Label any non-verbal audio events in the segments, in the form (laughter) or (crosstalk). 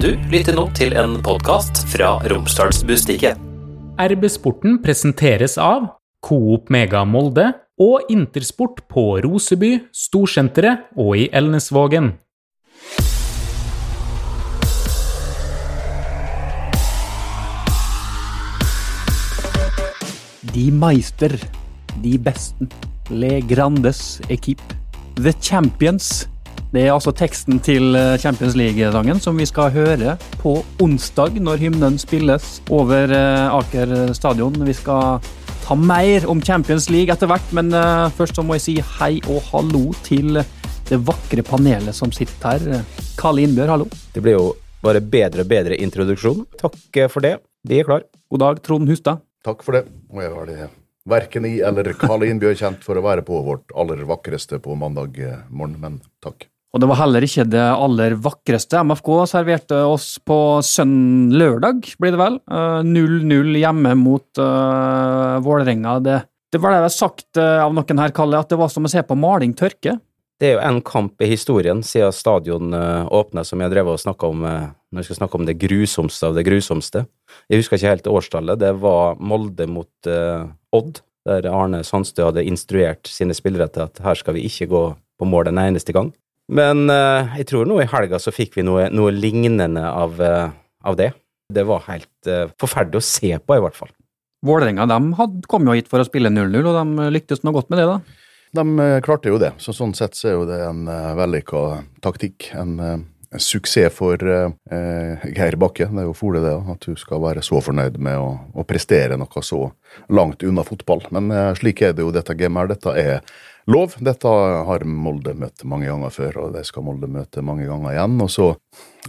Du lytter nå til en podkast fra Romsdalsbustiket. RB Sporten presenteres av Coop Mega Molde og Intersport på Roseby, Storsenteret og i Elnesvågen. De Meister, de besten, Le Grandes Equipe, The Champions. Det er altså teksten til eh, Champions League-sangen som vi skal høre på onsdag når hymnen spilles over eh, Aker stadion. Vi skal ta mer om Champions League etter hvert, men eh, først så må jeg si hei og hallo til det vakre panelet som sitter her. Kalle Innbjørg, hallo. Det blir jo bare bedre og bedre introduksjon. Takk for det. Vi er klar. God dag, Trond Hustad. Takk for det. Og jeg har det verken i eller Karl Innbjørg kjent for å være på vårt aller vakreste på mandag morgen, men takk. Og det var heller ikke det aller vakreste. MFK serverte oss på sønn lørdag, blir det vel. 0-0 hjemme mot uh, Vålerenga. Det, det var det sagt uh, av noen her, Kalle, at det var som å se på maling tørke. Det er jo en kamp i historien siden stadion åpna, som jeg drev og snakka om når vi skal snakke om det grusomste av det grusomste. Jeg husker ikke helt årstallet. Det var Molde mot uh, Odd, der Arne Sandstø hadde instruert sine spillere til at her skal vi ikke gå på mål en eneste gang. Men uh, jeg tror nå i helga så fikk vi noe, noe lignende av, uh, av, det. Det var helt uh, forferdelig å se på, i hvert fall. Vålerenga kom jo hit for å spille 0-0, og de lyktes noe godt med det, da? De klarte jo det, så sånn sett så er jo det en uh, vellykka taktikk. En, en, suksess for Geir Bakke. Det er jo fole det, at du skal være så fornøyd med å, å prestere noe så langt unna fotball. Men slik er det jo dette gamet her. Dette er lov. Dette har Molde møtt mange ganger før, og det skal Molde møte mange ganger igjen. Og så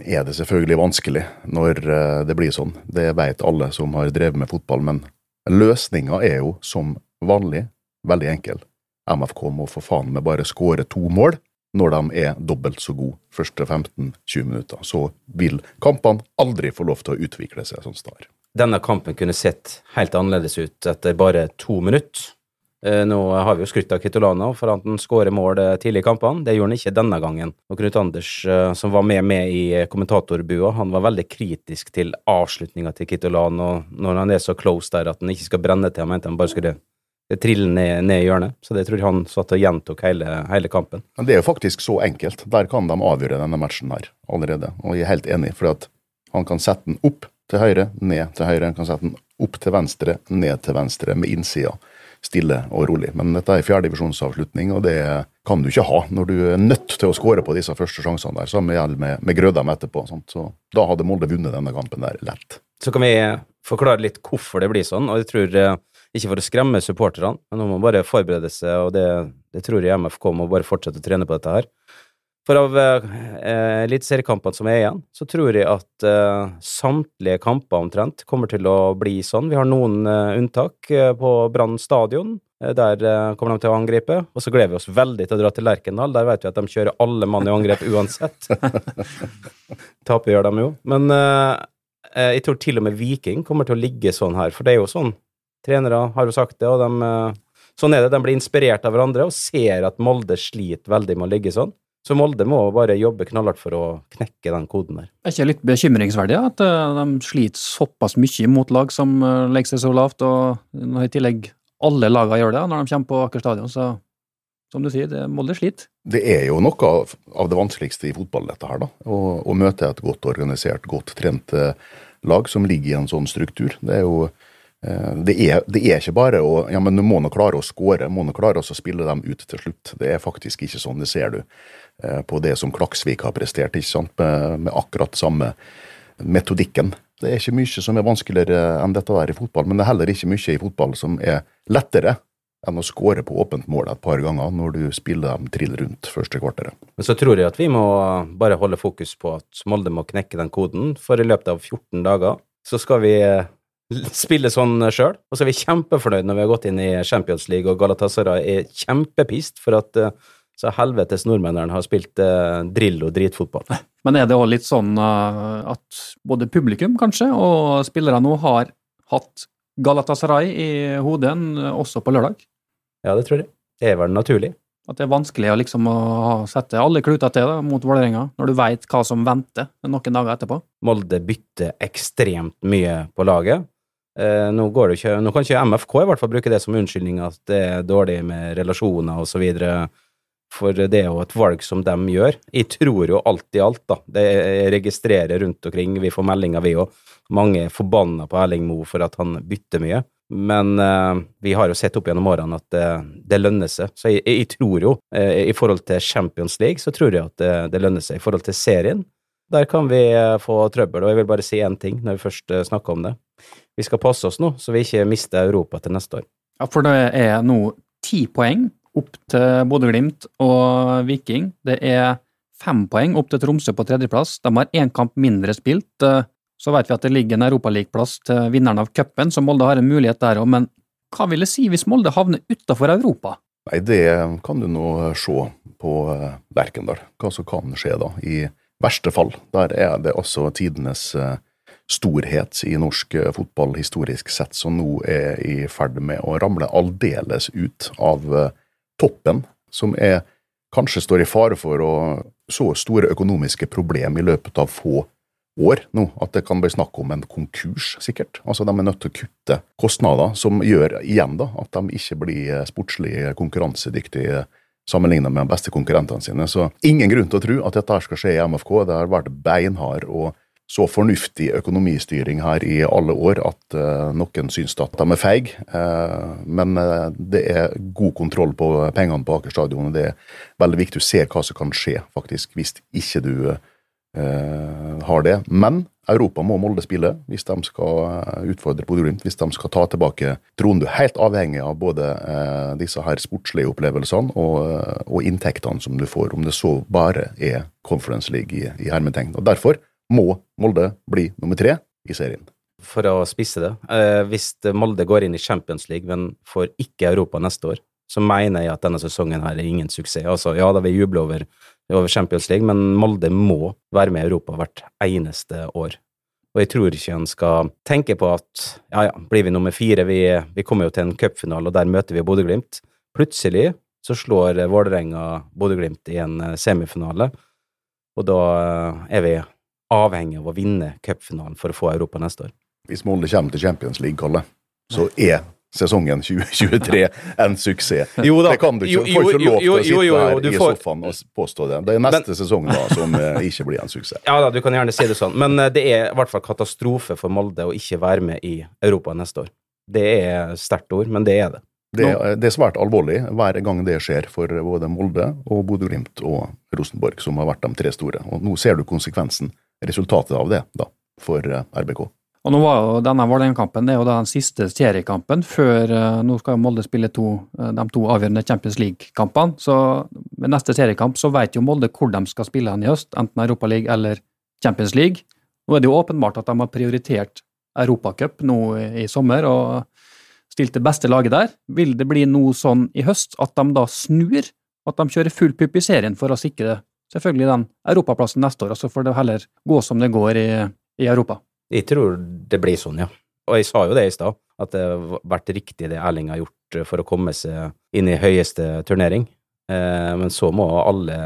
er det selvfølgelig vanskelig når eh, det blir sånn. Det vet alle som har drevet med fotball, men løsninga er jo som vanlig veldig enkel. MFK må for faen meg bare skåre to mål når de er dobbelt så gode første 15-20 minutter. Så vil kampene aldri få lov til å utvikle seg sånn som det har. Denne kampen kunne sett helt annerledes ut etter bare to minutter. Eh, nå har vi jo skrytt av Kitolano for at han skårer mål eh, tidlig i kampene. Det gjorde han ikke denne gangen. Og Knut Anders, eh, som var med med i kommentatorbua, han var veldig kritisk til avslutninga til Kitolano når han er så close der at han ikke skal brenne til. Han mente han bare skulle trille ned, ned i hjørnet. Så det tror jeg han satt og gjentok hele, hele, kampen. Men det er jo faktisk så enkelt. Der kan de avgjøre denne matchen her allerede. Og jeg er helt enig, for han kan sette den opp til høyre, ned til høyre. Han kan sette den opp til venstre, ned til venstre med innsida stille og rolig. Men dette er fjerdedivisjonsavslutning, og det kan du ikke ha når du er nødt til å skåre på disse første sjansene der. Samme gjelder med, med Grødem etterpå. Sant? Så da hadde Molde vunnet denne kampen der lett. Så kan vi forklare litt hvorfor det blir sånn, og jeg tror eh, ikke for å skremme supporterne, men nå må man bare forberede seg, og det, det tror jeg MFK må bare fortsette å trene på dette her. For av eh, eliteseriekampene som er igjen, så tror jeg at eh, samtlige kamper omtrent kommer til å bli sånn. Vi har noen eh, unntak eh, på Brann stadion. Eh, der eh, kommer de til å angripe. Og så gleder vi oss veldig til å dra til Lerkendal. Der vet vi at de kjører alle mann i angrep uansett. (laughs) Tape gjør de jo. Men jeg tror til og med Viking kommer til å ligge sånn her, for det er jo sånn. Trenere har jo sagt det, og de Sånn er det. De blir inspirert av hverandre og ser at Molde sliter veldig med å ligge sånn. Så Molde må bare jobbe knallhardt for å knekke den koden der. Er ikke litt bekymringsverdig at eh, de sliter såpass mye mot lag som eh, legger seg så lavt, og i tillegg alle lagene gjør det når de kommer på Aker stadion, så som du sier, det, Molde sliter. Det er jo noe av, det vanskeligste i fotball, dette her, da. Å, å møte et godt organisert, godt trent eh, lag som ligger i en sånn struktur. Det er jo det er, det er, ikke bare å ja, men du må nå klare å skåre, må nå klare å spille dem ut til slutt. Det er faktisk ikke sånn, det ser du. Eh, på det som Klaksvik har prestert, ikke sant? Med, med akkurat samme metodikken. Det er ikke mye som er vanskeligere enn dette der i fotball, men det er heller ikke mye i fotball som er lettere enn å skåre på åpent mål et par ganger når du spiller dem trill rundt første kvarteret. Men så tror jeg at vi må bare holde fokus på at Molde må knekke den koden, for i løpet av 14 dager så skal vi eh, spille sånn sjøl. Og så er vi kjempefornøyd når vi har gått inn i Champions League, og Galatasaray er kjempepist for at uh, så helvetes nordmennene har spilt eh, drill og dritfotball. Men er det òg litt sånn uh, at både publikum, kanskje, og spillere nå har hatt Galatasaray i hodet også på lørdag? Ja, det tror jeg. Det er vel naturlig. At det er vanskelig å liksom å sette alle kluter til da, mot Vålerenga, når du veit hva som venter noen dager etterpå. Molde bytter ekstremt mye på laget. Eh, nå, går det ikke, nå kan ikke MFK i hvert fall bruke det som unnskyldning at det er dårlig med relasjoner osv. For det er jo et valg som de gjør. Jeg tror jo alt i alt, da. Det registrerer rundt omkring, vi får meldinger, vi òg. Mange er forbanna på Erling Moe for at han bytter mye. Men uh, vi har jo sett opp gjennom årene at det, det lønner seg. Så jeg, jeg tror jo, uh, i forhold til Champions League, så tror jeg at det, det, lønner seg. I forhold til serien, der kan vi eh, få trøbbel. Og jeg vil bare si én ting når vi først eh, snakker om det. Vi skal passe oss nå, så vi ikke mister Europa til neste år. Ja, for det er nå ti poeng opp til Bodø-Glimt og Viking. Det er fem poeng opp til Tromsø på tredjeplass. De har én kamp mindre spilt. Eh, Så vet vi at det ligger en europaligaplass til vinneren av cupen, så Molde har en mulighet der òg. Men hva vil det si hvis Molde havner utafor Europa? Nei, det kan du nå se på eh, Lerkendal, hva som kan skje da. I verste fall. Der er det også tidenes eh, storhet i norsk fotball historisk sett, som nå er i ferd med å ramle aldeles ut av toppen, som er kanskje står i fare for å så store økonomiske problemer i løpet av få år nå, at det kan bli snakk om en konkurs, sikkert. Altså De er nødt til å kutte kostnader, som gjør igjen da at de ikke blir eh, sportslig konkurransedyktige sammenlignet med de beste konkurrentene sine. Så ingen grunn til å tro at dette skal skje i MFK. Det har vært beinhard og så fornuftig økonomistyring her i alle år at eh, noen syns at de er feige. Eh, men eh, det er god kontroll på pengene på Aker stadion, det er veldig viktig å se hva som kan skje faktisk hvis ikke du har det. Men Europa må Molde spille hvis de skal utfordre Bodø-Glimt, hvis de skal ta tilbake tronen. Du er helt avhengig av både disse her sportslige opplevelsene og, og inntektene som du får, om det så bare er Conference League i, i hermetegn. Og Derfor må Molde bli nummer tre i serien. For å spisse det, eh, hvis Molde går inn i Champions League, men får ikke Europa neste år, så mener jeg at denne sesongen her er ingen suksess. Altså, ja, da vil jubler juble over, over Champions League, men Molde må være med i Europa hvert eneste år. Og jeg tror ikke han skal tenke på at ja, ja, blir vi nummer fire, vi, vi kommer jo til en cupfinale, og der møter vi Bodø-Glimt. Plutselig så slår Vålerenga Bodø-Glimt i en eh, semifinale, og da eh, er vi avhengig av å vinne cupfinalen for å få Europa neste år. Hvis Molde kommer til Champions League, Kalle, så er sesongen 2023 en suksess. Jo da. Det kan du ikke. Du får ikke lov til å sitte her du i sofaen og påstå det. Det er neste sesong da som eh, ikke blir en suksess. Ja da, du kan gjerne si det sånn, men eh, det er i hvert fall katastrofe for Molde å ikke være med i Europa neste år. Det er sterkt ord, men det er det. Det, er- det er svært alvorlig hver gang det skjer for både Molde og Bodø-Glimt og Rosenborg, som har vært de tre store. Og nå ser du konsekvensen, resultatet av det, da, for eh, RBK. Og nå var jo denne Vålerenga-kampen er den siste seriekampen før eh, Nå skal Molde spille to, eh, de to avgjørende Champions League-kampene. Så med neste seriekamp så vet jo Molde hvor de skal spille hen i høst, enten Europa League eller Champions League. Nå er det jo åpenbart at de har prioritert Europacup nå i sommer og stilt det beste laget der. Vil det bli noe sånn i høst at de da snur, at de kjører full pupp i serien for å sikre selvfølgelig den europaplassen neste år, og så får det heller gå som det går i, i Europa? Jeg tror det blir sånn, ja. Og jeg sa jo det i stad, at det har vært riktig det Erling har gjort eh, for å komme seg inn i høyeste turnering. Eh, men så må alle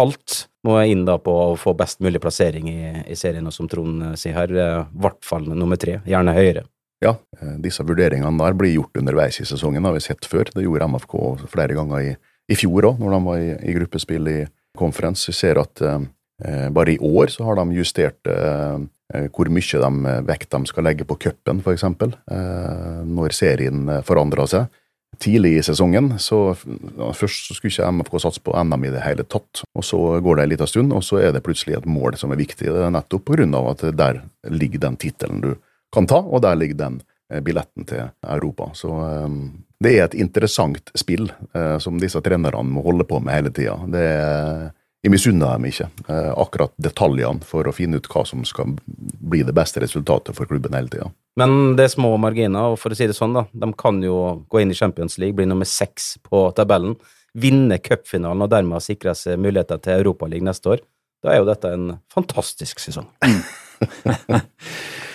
Alt må inn da på å få best mulig plassering i, i serien, og som Trond eh, sier her, i hvert fall nummer tre. Gjerne høyere. Ja, disse vurderingene der blir gjort underveis i sesongen, har vi sett før. Det gjorde MFK flere ganger i, i fjor òg, når de var i, i gruppespill i conference. Vi ser at eh, bare i år så har de justert eh, hvor mye de, vekt de skal legge på cupen, eh, når serien forandrer seg. Tidlig i sesongen så Først så skulle ikke MFK satse på NM i det hele tatt, og så går det en liten stund, og så er det plutselig et mål som er viktig. Nettopp på grunn av at der ligger den tittelen du kan ta, og der ligger den eh, billetten til Europa. Så eh, det er et interessant spill eh, som disse trenerne må holde på med hele tida. Er jeg misunner dem ikke eh, akkurat detaljene for å finne ut hva som skal bli det beste resultatet for klubben hele tida. Men det er små marginer, og for å si det sånn, da, de kan jo gå inn i Champions League, bli nummer seks på tabellen, vinne cupfinalen og dermed sikre seg muligheter til Europaligaen neste år. Da er jo dette en fantastisk sesong. (laughs) (laughs)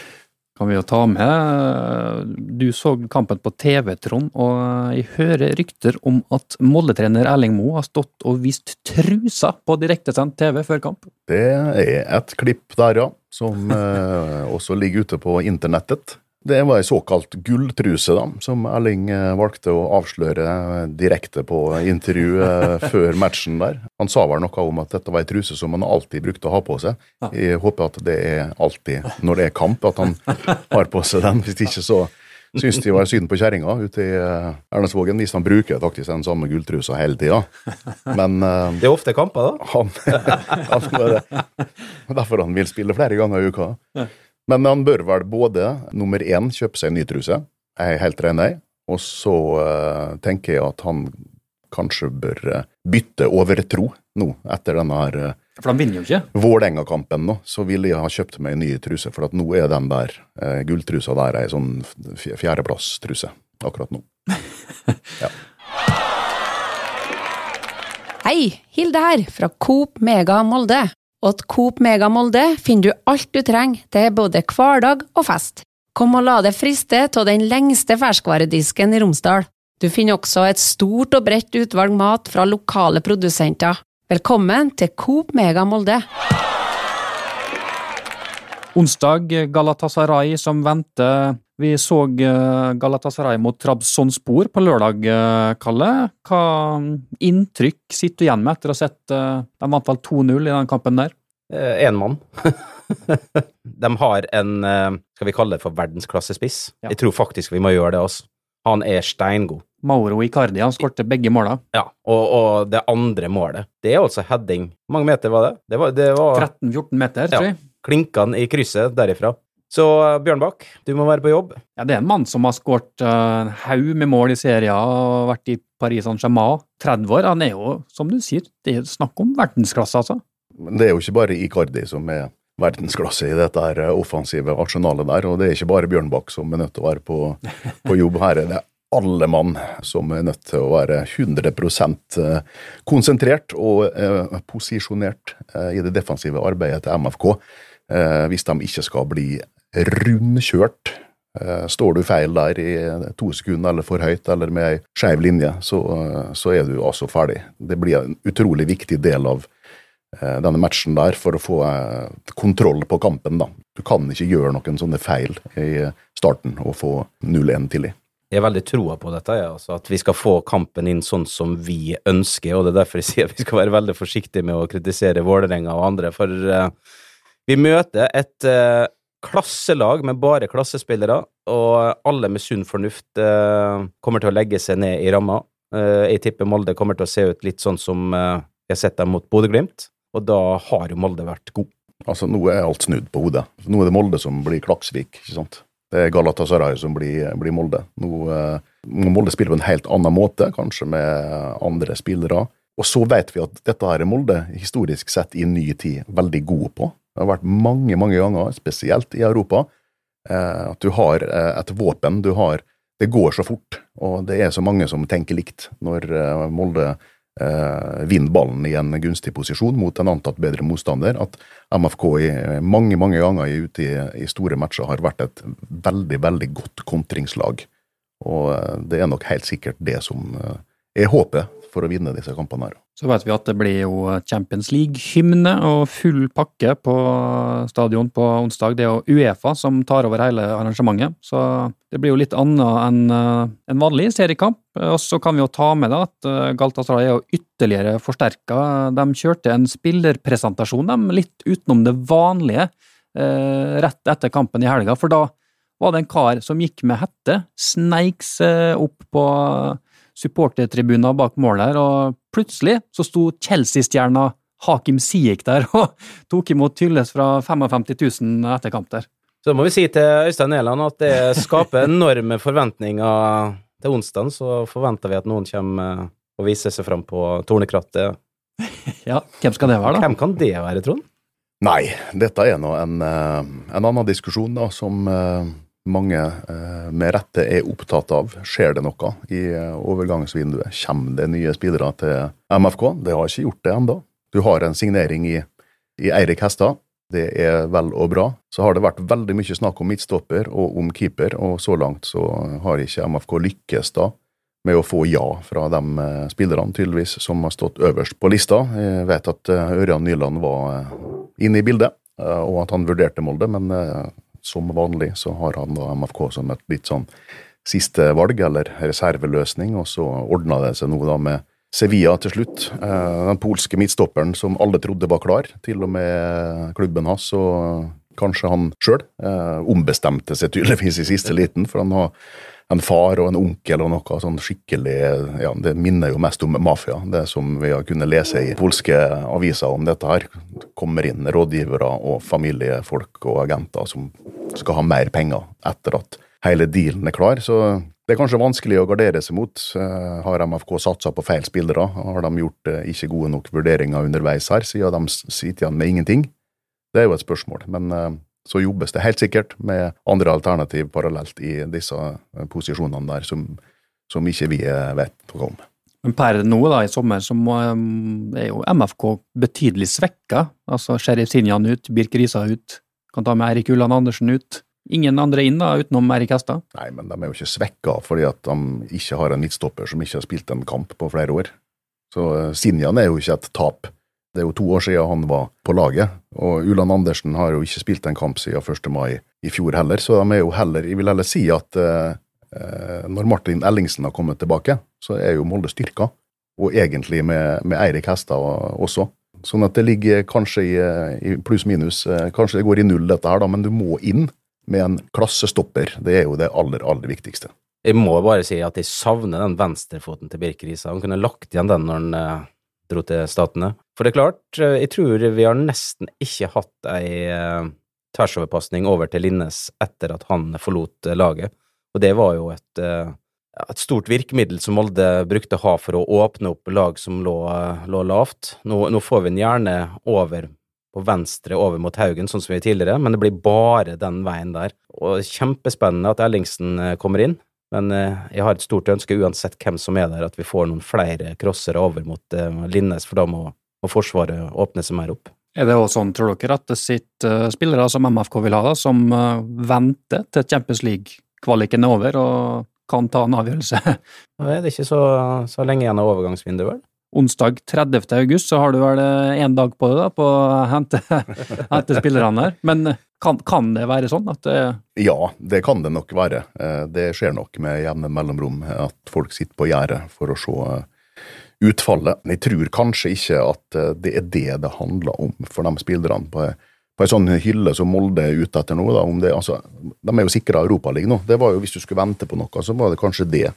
Kan vi jo ta med. Du så kampen på TV, Trond, og jeg hører rykter om at Molde-trener Erling Moe har stått og vist trusa på direktesendt TV før kamp. Det er et klipp der, ja, som eh, også ligger ute på internettet. Det var ei såkalt gulltruse, da, som Erling eh, valgte å avsløre direkte på intervju eh, (laughs) før matchen der. Han sa vel noe om at dette var ei truse som han alltid brukte å ha på seg. Jeg håper at det er alltid når det er kamp at han har på seg den. Hvis ikke så syns de var synd på kjerringa ute i eh, Ernetsvågen hvis han bruker faktisk den samme gulltrusa hele tida. Men Det er ofte kamper, da. han, (laughs) han er Derfor han vil spille flere ganger i uka. Men han bør vel både nummer én kjøpe seg en ny truse, jeg er helt enig, og så uh, tenker jeg at han kanskje bør eh, bytte over tro nå, etter denne her uh, For de vinner jo ikke. Vålerenga-kampen nå, så ville jeg ha kjøpt meg en ny truse, for at nå er den der uh, gulltrusa der ei sånn fjerdeplass-truse akkurat nå. (laughs) Hei, Hilde her, fra Coop Mega Molde. Og at Coop Mega Molde finner du alt du trenger til både hverdag og fest. Kom og la deg friste av den lengste ferskvaredisken i Romsdal. Du finner også et stort og bredt utvalg mat fra lokale produsenter. Velkommen til Coop Mega Molde. Onsdag Galatasaray som venter. Vi så eh, Galatasaray mot Trabzonspor på lørdag, eh, Kalle. Hva inntrykk sitter du igjen med etter å ha sett eh, De vant vel 2-0 i den kampen der? Én mann. (laughs) de har en, skal vi kalle det for verdensklassespiss. Ja. Jeg tror faktisk vi må gjøre det, altså. Han er steingod. Mauro Icardi han skårte begge måla. Ja, og, og det andre målet, det er altså heading. Hvor mange meter var det? Det var, det var 13-14 meter, tror jeg. Ja, klinkene i krysset derifra. Så eh, Bjørnbakk, du må være på jobb. Ja, det er en mann som har skåret en uh, haug med mål i serien og vært i Paris Saint-Germain. 30 år. Han er jo, som du sier, det er snakk om verdensklasse, altså. Men det er jo ikke bare Icardi som er verdensklasse i dette her offensive arsenalet der, og det er ikke bare Bjørnbakk som er nødt til å være på, på jobb. Her Det er alle mann som er nødt til å være 100 eh, konsentrert og eh, posisjonert eh, i det defensive arbeidet til MFK, eh, hvis de ikke skal bli rundkjørt. Eh, Står du feil der i to sekunder eller for høyt eller med ei skeiv linje, så, så er du altså ferdig. Det blir en utrolig viktig del av eh, denne matchen der for å få eh, kontroll på kampen. da. Du kan ikke gjøre noen sånne feil i starten og få 0-1 tidlig. Jeg har veldig troa på dette, ja, altså at vi skal få kampen inn sånn som vi ønsker, og det er derfor jeg sier at vi skal være veldig forsiktige med å kritisere Vålerenga og andre, for uh, vi møter et eh, klasselag med bare klassespillere, og alle med sunn fornuft eh, kommer til å legge seg ned i ramma. Eh, jeg tipper Molde kommer til å se ut litt sånn som eh, jeg har sett dem mot Bodø-Glimt, og da har jo Molde vært god. Altså, Nå er alt snudd på hodet. Nå er det Molde som blir Klaksvik. ikke sant? Det er Galatasaray som blir, blir Molde. Nå eh, må Molde spille på en helt annen måte, kanskje med andre spillere. Og så vet vi at dette her er Molde historisk sett i ny tid veldig gode på. Det har vært mange, mange ganger, spesielt i Europa, eh, at du har eh, et våpen. Du har Det går så fort, og det er så mange som tenker likt når eh, Molde vinner ballen i en gunstig posisjon mot en antatt bedre motstander, at MFK i mange mange ganger ute i, i store matcher har vært et veldig, veldig godt kontringslag. Og det er nok helt sikkert det som er håpet for å vinne disse kampene. her. Så vet vi at det blir jo Champions League-hymne og full pakke på stadion på onsdag. Det er jo Uefa som tar over hele arrangementet, så det blir jo litt annet enn eh, en vanlig seriekamp. Og så kan vi jo ta med da at eh, Galatasaray er jo ytterligere forsterka. De kjørte en spillerpresentasjon, de, litt utenom det vanlige, eh, rett etter kampen i helga. For da var det en kar som gikk med hette, sneik seg opp på supportertribuner bak målet her, og plutselig så sto Chelsea-stjerna Hakim Siik der (laughs) og tok imot Tylles fra 55 000 etter kamp der. Så må vi si til Øystein Næland at det skaper enorme forventninger til onsdag, så forventer vi at noen kommer og viser seg fram på tornekrattet. (laughs) Ja, hvem skal det være, da? Hvem kan det være, Trond? Nei, dette er nå en, eh, en annen diskusjon da, som eh, mange eh, med rette er opptatt av. Skjer det noe i eh, overgangsvinduet? Kommer det nye spillere til MFK? Det har ikke gjort det ennå. Du har en signering i, i Eirik Hestad, Det er vel og bra. Så har det vært veldig mye snakk om midtstopper og om keeper, og så langt så har ikke MFK lykkes da med å få ja fra de eh, spillerne, tydeligvis, som har stått øverst på lista. Jeg vet at Ørjan Nyland var inne i bildet, og at han vurderte Molde, men som vanlig så har han da MFK som et litt sånn siste valg, eller reserveløsning, og så ordna det seg nå da med Sevilla til slutt. Eh, Den polske midtstopperen som alle trodde var klar, til og med klubben hans, og kanskje han sjøl, ombestemte seg tydeligvis i siste liten, for han har en far og en onkel og noe sånn skikkelig ja, Det minner jo mest om mafia, det som vi har kunnet lese i polske aviser om dette her. Kommer inn rådgivere og familiefolk og agenter som skal ha mer penger etter at hele dealen er klar. Så det er kanskje vanskelig å gardere seg mot. Eh, Har MFK satsa på feil spillere? Har de gjort eh, ikke gode nok vurderinger underveis her, siden de sitter igjen med ingenting? Det er jo et spørsmål, men eh, så jobbes det helt sikkert med andre alternativ parallelt i disse eh, posisjonene der, som, som ikke vi eh, vet noe om. Men per nå da, i sommer så må, um, er jo MFK betydelig svekka. Altså Sheriff Sinjan ut, Birk Risa ut, kan ta med Eirik Ulland Andersen ut. Ingen andre inn da, utenom Erik Hestad. Nei, men de er jo ikke svekka fordi at de ikke har en midtstopper som ikke har spilt en kamp på flere år. Så eh, Sinjan er jo ikke et tap. Det er jo to år siden han var på laget, og Ulan Andersen har jo ikke spilt en kamp siden 1. mai i fjor heller, så de er jo heller Jeg vil heller si at eh, eh, når Martin Ellingsen har kommet tilbake, så er jo Molde styrka, og egentlig med, med Eirik Hestad også. Sånn at det ligger kanskje i, eh, i pluss-minus. eh, Kanskje det går i null, dette her, da, men du må inn med en klassestopper. Det er jo det aller, aller viktigste. Jeg må bare si at jeg savner den venstrefoten til Birk Riise. Han kunne lagt igjen den når han dro til Statene. For det er klart, eh, jeg tror vi har nesten ikke hatt ei eh, tversoverpasning over til Linnes etter at han forlot eh, laget. Og det var jo et, et stort virkemiddel som Molde brukte å ha for å åpne opp lag som lå, lå lavt. Nå, nå får vi den gjerne over på venstre over mot Haugen, sånn som vi gjorde tidligere, men det blir bare den veien der. Og kjempespennende at Ellingsen kommer inn. Men eh, jeg har et stort ønske, uansett hvem som er der, at vi får noen flere crossere over mot eh, Linnes, for da må, må Forsvaret åpne seg mer opp. Er det også sånn, tror dere, at det sitter eh, spillere som MFK vil ha, da, som venter til Champions League-kvaliken er over og kan ta en avgjørelse? (laughs) Nå er det ikke så, så lenge igjen av overgangsvinduet, vel? Onsdag 30. august så har du vel én dag på deg da, på å hente, (laughs) hente spillerne her. Men kan, kan det være sånn at det Ja, det kan det nok være. Eh, Det skjer nok med jevne mellomrom at folk sitter på gjerdet for å se eh, utfallet. Jeg tror kanskje ikke at eh, det er det det handler om for de spillerne på, på en sånn hylle som Molde er ute etter nå. Da, det, altså, de er jo sikra Europaligaen nå. Det var jo, hvis du skulle vente på noe, så var det kanskje det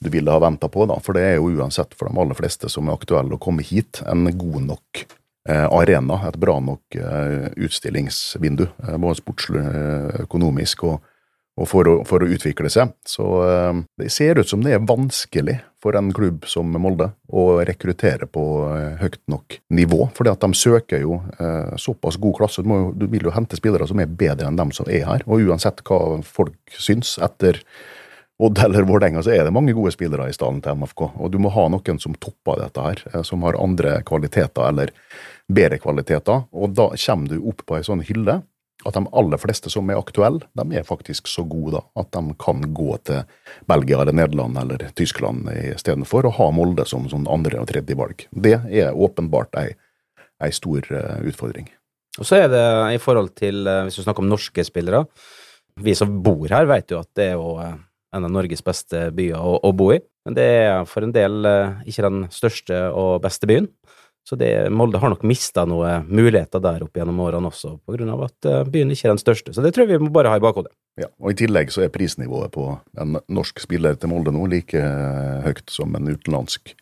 du ville ha venta på, da. For det er jo uansett for de aller fleste som er aktuelle å komme hit, en god nok eh, arena, et bra nok eh, utstillingsvindu, eh, både sportslig, eh, økonomisk og, og for, å, for å utvikle seg. Så eh, det ser ut som det er vanskelig for en klubb som Molde å rekruttere på eh, høyt nok nivå, fordi at de søker jo eh, såpass god klasse. Du, jo- du vil jo hente spillere som er bedre enn dem som er her, og uansett hva folk syns etter Odd eller Vålerenga, så er det mange gode spillere i stallen til MFK, og du må ha noen som topper dette her, eh, som har andre kvaliteter eller bedre kvaliteter, og da kommer du opp på ei sånn hylle at de aller fleste som er aktuelle, de er faktisk så gode da, at de kan gå til Belgia eller Nederland eller Tyskland istedenfor å ha Molde som sånn andre og tredje valg. Det er åpenbart ei, ei stor eh, utfordring. Og så er det i forhold til, eh, hvis du snakker om norske spillere Vi som bor her, vet jo at det er jo en av Norges beste byer å, å bo i. Men det er for en del eh, ikke den største og beste byen. Så det, Molde har nok mista noen muligheter der opp gjennom årene også, på grunn av at eh, byen ikke er den største. Så det tror jeg vi må bare ha i bakhodet. Ja, og I tillegg så er prisnivået på en norsk spiller til Molde nå like eh, høyt som en utenlandsk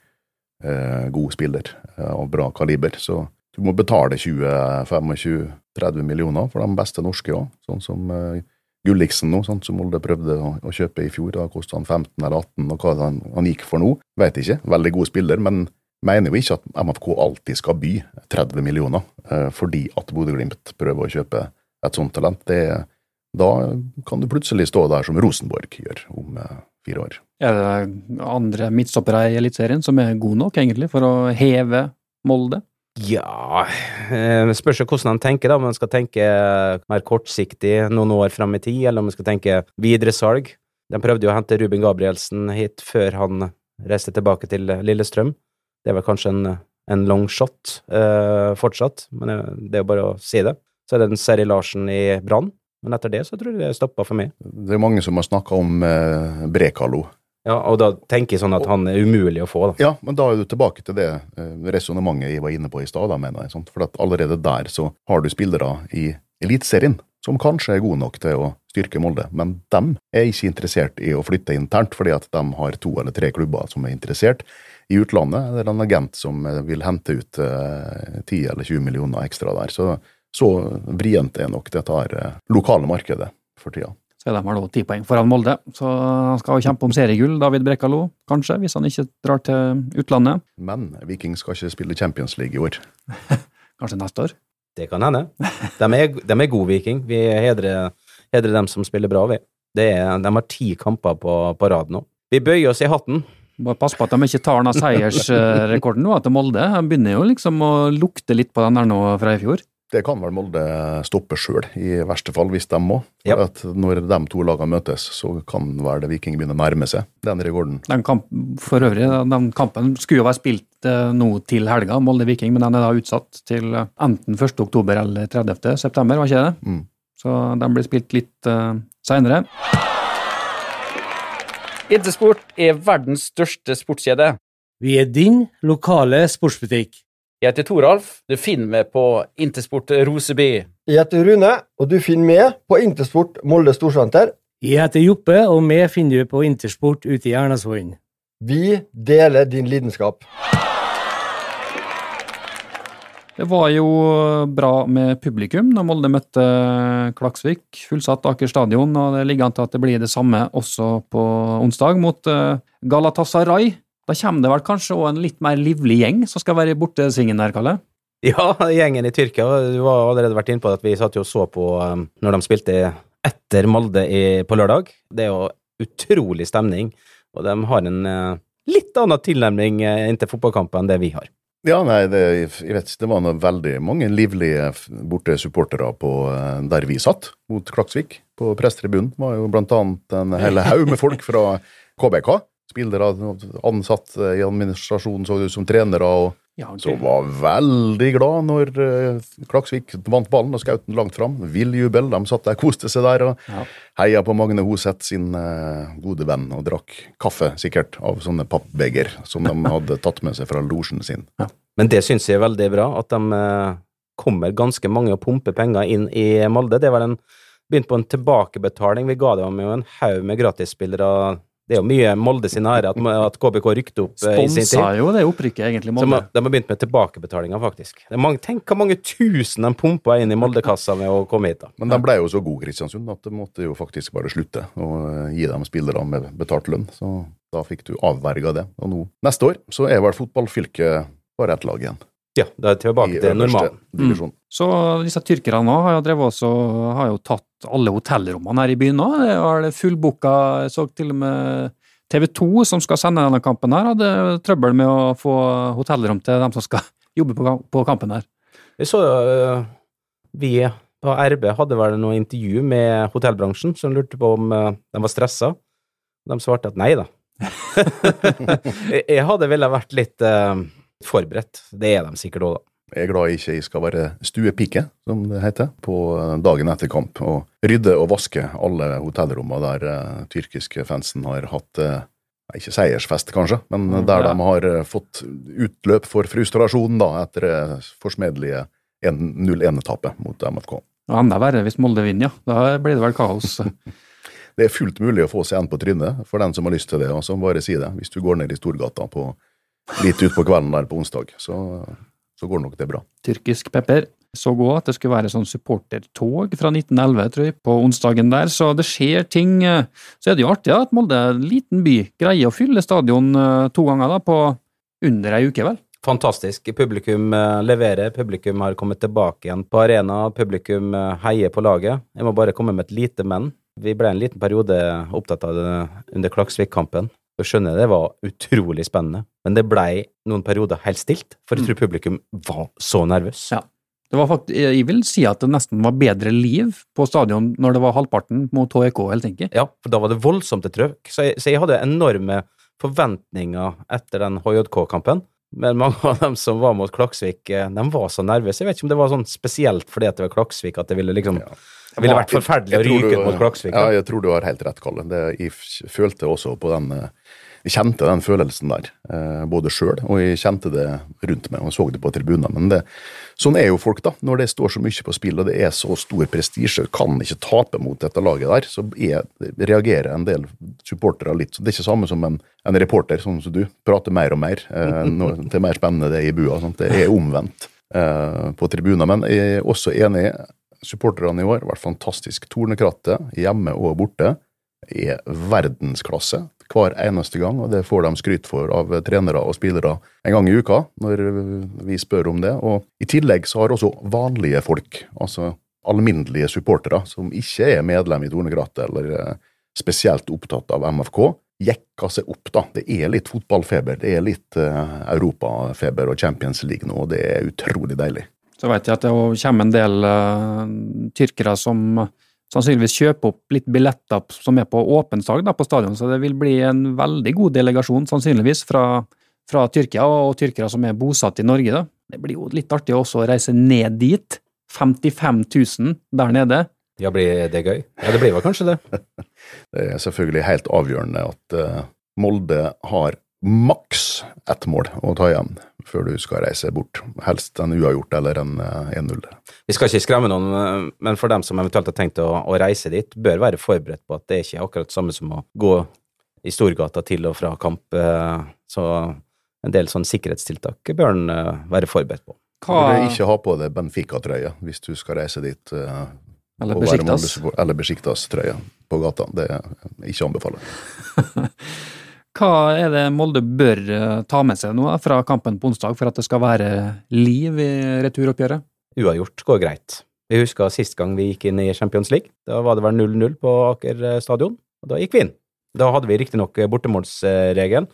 eh, god spiller av bra kaliber. Så du må betale 20-25-30 millioner for de beste norske òg, sånn som eh, Gulliksen nå, sant, som Molde prøvde å, å kjøpe i fjor. Da kosta han 15 eller 18, og hva han, han gikk for nå, vet ikke. Veldig god spiller, men mener jo ikke at MFK alltid skal by 30 millioner eh, fordi at Bodø-Glimt prøver å kjøpe et sånt talent. Det, da kan du plutselig stå der som Rosenborg gjør om eh, fire år. Er det andre midtstoppere i Eliteserien som er gode nok, egentlig, for å heve Molde? Ja eh, Spørs hvordan han tenker, da. Om han skal tenke mer kortsiktig noen år fram i tid, eller om han skal tenke videre salg. De prøvde jo å hente Ruben Gabrielsen hit før han reiste tilbake til Lillestrøm. Det er vel kanskje en, en long shot eh, fortsatt, men eh, det er jo bare å si det. Så er det en Seri Larsen i Brann, men etter det så tror jeg det stoppa for meg. Det er mange som har snakka om eh, Brekalo. Ja, og da tenker jeg sånn at han er umulig å få, da. Ja, men da er du tilbake til det eh, resonnementet jeg var inne på i stad, mener jeg. Sant? For at allerede der så har du spillere i Eliteserien som kanskje er gode nok til å styrke Molde, men de er ikke interessert i å flytte internt, fordi at de har to eller tre klubber som er interessert. I utlandet det er det en agent som eh, vil hente ut eh, 10 eller 20 millioner ekstra der. Så, så vrient er nok dette her eh, lokale markedet for tida. Så er de har nå ti poeng foran Molde, så han skal kjempe om seriegull, David Brekalo, kanskje, hvis han ikke drar til utlandet. Men Viking skal ikke spille Champions League i år. (laughs) Kanskje neste år. Det kan hende. De er, de er gode Viking. Vi hedrer, hedrer dem som spiller bra, vi. Det er, de har ti kamper på, på rad nå. Vi bøyer oss i hatten. Bare pass på at de ikke tar den seiersrekorden nå til Molde. De begynner jo liksom å lukte litt på den der nå fra i fjor. Det kan vel Molde stoppe sjøl, i verste fall, hvis de må. For yep. at når de to lagene møtes, så kan vel det Viking begynne å nærme seg den rekorden. Den kamp, for øvrig, den kampen skulle jo være spilt eh, nå til helga, Molde-Viking, men den er da utsatt til eh, enten 1. oktober eller 30. september, var ikke det? Mm. Så den blir spilt litt uh, seinere. Intersport er verdens største sportskjede. Vi er din lokale sportsbutikk. Jeg heter Toralf. Du finner meg på Intersport Roseby. Jeg heter Rune, og du finner meg på Intersport Molde Storsenter. Jeg heter Joppe, og vi finner du på Intersport ute i Ernasvollen. Vi deler din lidenskap. Det var jo bra med publikum når Molde møtte Klaksvik. Fullsatt Aker stadion, og det ligger an til at det blir det samme også på onsdag mot eh, Galatasaray. Da kommer det vel kanskje òg en litt mer livlig gjeng som skal være i bortesvingen der, Kalle? (laughs) Ja, gjengen i Tyrkia. Du har allerede vært inne på at vi satt jo og så på um, når de spilte etter Molde i, på lørdag. Det er jo utrolig stemning, og de har en eh, litt annen tilnærming inntil fotballkampen enn det vi har. Ja, nei, det, jeg vet, det var noe veldig mange livlige borte supportere på eh, der vi satt, mot Klaksvik. På presstribunen var jo blant annet en hel haug med folk fra KBK. Spillere, ansatt eh, i administrasjonen, så ut som trenere, og Ja, som var veldig glad når eh, Klaksvik vant ballen og skjøt den langt fram. Vill jubel. De satt der, (laughs) koste seg der og Ja. heia på Magne Hoseth, sin eh, gode venn, og drakk kaffe, sikkert, av sånne pappbeger som de (laughs) hadde tatt med seg fra losjen sin. Men det syns jeg er veldig bra, at de eh, kommer ganske mange og pumper penger inn i Molde. Det var en begynt på en tilbakebetaling. Vi ga dem jo en haug med gratisspillere. Det er jo mye Molde sin ære at, at KBK rykte opp eh, i sin tid. Sponsa jo det opprykket, egentlig, Så Molde. de har begynt med tilbakebetalinga, faktisk. Det er mange, tenk hvor mange tusen de pumpa inn i Molde-kassa med å komme hit, da. Men de ble jo så gode, Kristiansund, at det måtte jo faktisk bare slutte å eh, gi dem spillere med betalt lønn. Så da fikk du avverga det. Og nå, neste år, så er vel fotballfylket bare ett lag igjen. Ja, da er tilbake til normalen. Mm. Så disse tyrkerne nå har jo drevet også, har jo tatt alle hotellrommene her i byen nå. Det er fullbooka. Jeg så til og med TV 2, som skal sende denne kampen her, hadde trøbbel med å få hotellrom til dem som skal (laughs) jobbe på, kampen her. Vi så uh, Vi på RB hadde vel noe intervju med hotellbransjen som lurte på om uh, de var stressa. De svarte at nei da. (laughs) jeg, jeg hadde villet vært litt øh, forberedt. Det er de sikkert òg, da. Jeg er glad jeg ikke skal være stuepike, som det heter, på eh, dagen etter kamp, og rydde og vaske alle hotellrommene der eh, tyrkiske fansen har hatt eh, ikke seiersfest, kanskje, men Mm, der ja. de har fått utløp for frustrasjonen da, etter det forsmedelige 0-1-tapet mot MFK. Og enda verre hvis Molde vinner, ja. Da blir det vel kaos. (laughs) Det er fullt mulig å få seg en på trynet for den som har lyst til det, og som bare si det. Hvis du går ned i Storgata på, litt utpå kvelden der på onsdag, så, så går nok det bra. Tyrkisk pepper. Så godt at det skulle være sånn supportertog fra 1911, tror jeg, på onsdagen der. Så det skjer ting. eh, Så er det jo artig at Molde, en liten by, greier å fylle stadion eh, to ganger da, på under ei uke, vel. Fantastisk. Publikum eh, leverer. Publikum har kommet tilbake igjen på arena. Publikum heier på laget. Jeg må bare komme med et lite men. Vi ble en liten periode opptatt av det under Klaksvik-kampen. Så skjønner jeg det var utrolig spennende, men det blei noen perioder helt stilt, for jeg tror publikum var så nervøs. Ja. Det var faktisk, jeg vil si at det nesten var bedre liv på stadion når det var halvparten mot HEK Helsinki. Ja, for da var det voldsomt et trøkk. Så så jeg hadde enorme forventninger etter den HJK-kampen. Men mange av dem som var mot Klaksvik, eh, de var så nervøse. Jeg vet ikke om det var sånn spesielt fordi det var Klaksvik at det ville liksom Det ville vært forferdelig å ryke ut mot Klaksvik. Ja, jeg tror du har helt rett, Kalle. Det, jeg følte også på den eh, Jeg kjente den følelsen der, eh, både sjøl og jeg kjente det rundt meg og så det på tribunene. Men det, sånn er jo folk, da. Når det står så mye på spill og det er så stor prestisje, kan ikke tape mot dette laget der, så er, reagerer en del supportere litt. Så Det er ikke samme som en, en reporter, sånn som du, prater mer og mer. Eh, (laughs) det er mer spennende det er i bua. Sant? Det er omvendt eh, på tribunene, Men jeg er også enig supporterne i år har vært fantastisk. Tornekrattet, hjemme og borte, er verdensklasse hver eneste gang, og det får de skryt for av trenere og spillere en gang i uka, når vi spør om det. Og i tillegg så har også vanlige folk, altså alminnelige supportere, som ikke er medlem i Tornekrattet eller eh, spesielt opptatt av MFK, jekka seg opp, da. Det er litt fotballfeber, det er litt uh, europafeber og Champions League nå, og det er utrolig deilig. Så vet jeg at det kommer en del uh, tyrkere som sannsynligvis kjøper opp litt billetter som er på åpensdag da, på stadion, så det vil bli en veldig god delegasjon sannsynligvis fra, fra Tyrkia, og tyrkere som er bosatt i Norge. da. Det blir jo litt artig også å reise ned dit. 55 000 der nede. Ja, blir det gøy? Ja, det blir vel kanskje det. (laughs) Det er selvfølgelig helt avgjørende at uh, Molde har maks ett mål å ta igjen før du skal reise bort. Helst en uavgjort eller en eh, 1-0. Vi skal ikke skremme noen, eh, men for dem som eventuelt har tenkt å, å reise dit, bør være forberedt på at det ikke er akkurat samme som å gå i Storgata til og fra kamp. eh, Så en del sånn sikkerhetstiltak bør en eh, være forberedt på. Du bør ikke ha på deg Benfica-trøye hvis du skal reise dit. eh, Eller Besiktas. Eller Besiktas-trøye på gata. Det er ikke anbefalt. (laughs) Hva er det Molde bør eh, ta med seg nå fra kampen på onsdag for at det skal være liv i returoppgjøret? Uavgjort går greit. Vi husker sist gang vi gikk inn i Champions League. Da var det vel 0-0 på Aker eh, stadion, og da gikk vi inn. Da hadde vi riktignok eh, bortemålsregelen,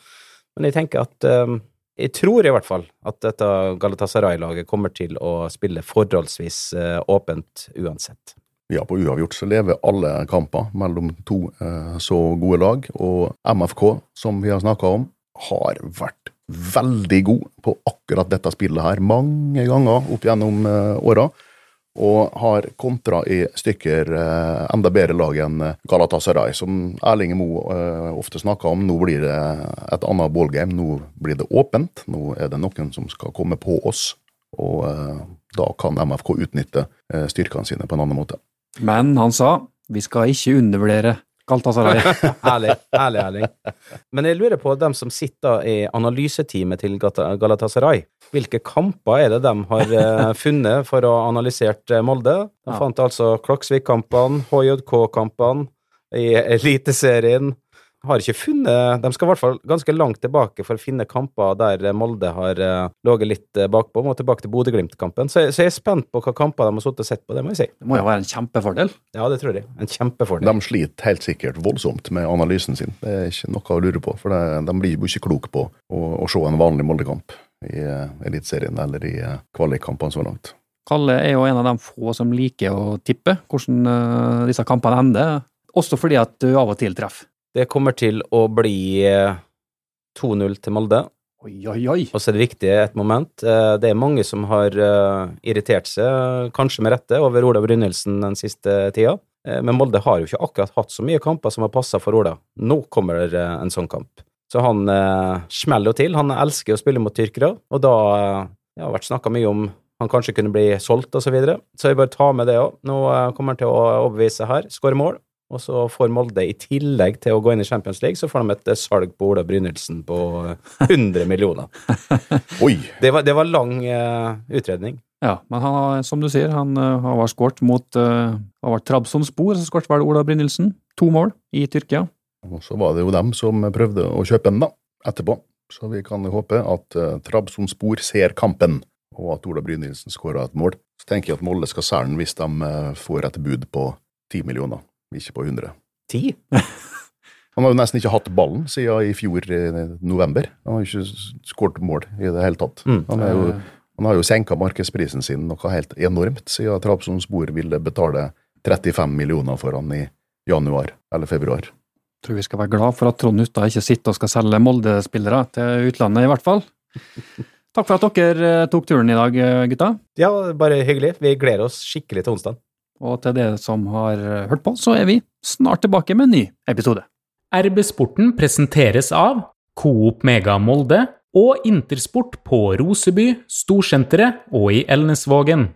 men jeg tenker at eh, Jeg tror i hvert fall at dette Galatasaray-laget kommer til å spille forholdsvis eh, åpent uansett. Ja, på uavgjort så lever alle kamper mellom to eh, så gode lag, og MFK, som vi har snakka om, har vært veldig god på akkurat dette spillet her mange ganger opp gjennom eh, åra. Og har kontra i stykker eh, enda bedre lag enn Galatasaray, som Erling Moe eh, ofte snakker om. Nå blir det et annet ballgame, nå blir det åpent. Nå er det noen som skal komme på oss, og eh, da kan MFK utnytte eh, styrkene sine på en annen måte. Men han sa vi skal ikke undervurdere Galtasaray. Ærlig, (laughs) ærlig, ærlig. Men jeg lurer på dem som sitter i analyseteamet til Galatasaray. Hvilke kamper er det de har eh, (laughs) funnet for å ha analysert eh, Molde? De Ja. fant altså Klaksvik-kampene, HJK-kampene i Eliteserien. Har ikke funnet De skal i hvert fall ganske langt tilbake for å finne kamper der Molde har uh, ligget litt eh, bakpå. Må tilbake til Bodø-Glimt-kampen. Så, så jeg er spent på hva kamper de har sittet og sett på, det må jeg si. Det må jo være en kjempefordel. Ja, det tror jeg. En kjempefordel. De sliter helt sikkert voldsomt med analysen sin. Det er ikke noe å lure på, for det, de blir jo ikke kloke på å, å se en vanlig Molde-kamp i uh, Eliteserien eller i uh, kvalikkampene så langt. Kalle er jo en av de få som liker å tippe hvordan disse kampene ender, også fordi at du av og til treffer. Det kommer til å bli eh, 2-0 til Molde. Oi, oi, oi! Og så er det viktig et moment. eh, Det er mange som har eh, irritert seg, kanskje med rette, over Ola Brynildsen den siste tida. Eh, Men Molde har jo ikke akkurat hatt så mye kamper som har passa for Ola. Nå kommer det en sånn kamp. Så han eh, smeller jo til. Han elsker å spille mot tyrkere, og da eh, det har vært snakka mye om han kanskje kunne bli solgt, og så videre. Så jeg bare tar med det òg. Nå eh, kommer han til å overbevise her. Skåre mål. Og så får Molde, i tillegg til å gå inn i Champions League, så får de et eh, salg på Ola Brynildsen på eh, 100 millioner. (laughs) Oi! Det var, det var lang uh, utredning. Ja, men han har, som du sier, han uh, har skåret mot uh, har vært Trabzonspor, så skåret vel Ola Brynildsen. To mål i Tyrkia. Og så var det jo dem som prøvde å kjøpe den da, etterpå. Så vi kan håpe at uh, Trabzonspor ser kampen, og at Ola Brynildsen skårer et mål. Så tenker jeg at Molde skal selge den hvis de eh, får et bud på 10 millioner, ikke på 100. Ti? Han har jo nesten ikke hatt ballen siden i fjor i november. Han har ikke skåret mål i det hele tatt. Mm. Han, er jo, han har jo senka markedsprisen sin noe helt enormt, siden Trabzonspor ville betale 35 millioner for han i januar eller februar. Jeg Tror vi skal være glad for at Trond Hustad ikke sitter og skal selge Molde-spillere til utlandet, i hvert fall. Takk for at dere eh, tok turen i dag, eh, gutta. Ja, bare hyggelig. Vi gleder oss skikkelig til onsdag. Og til dere som har hørt på, så er vi snart tilbake med en ny episode. RB Sporten presenteres av Coop Mega Molde og Intersport på Roseby, Storsenteret og i Elnesvågen.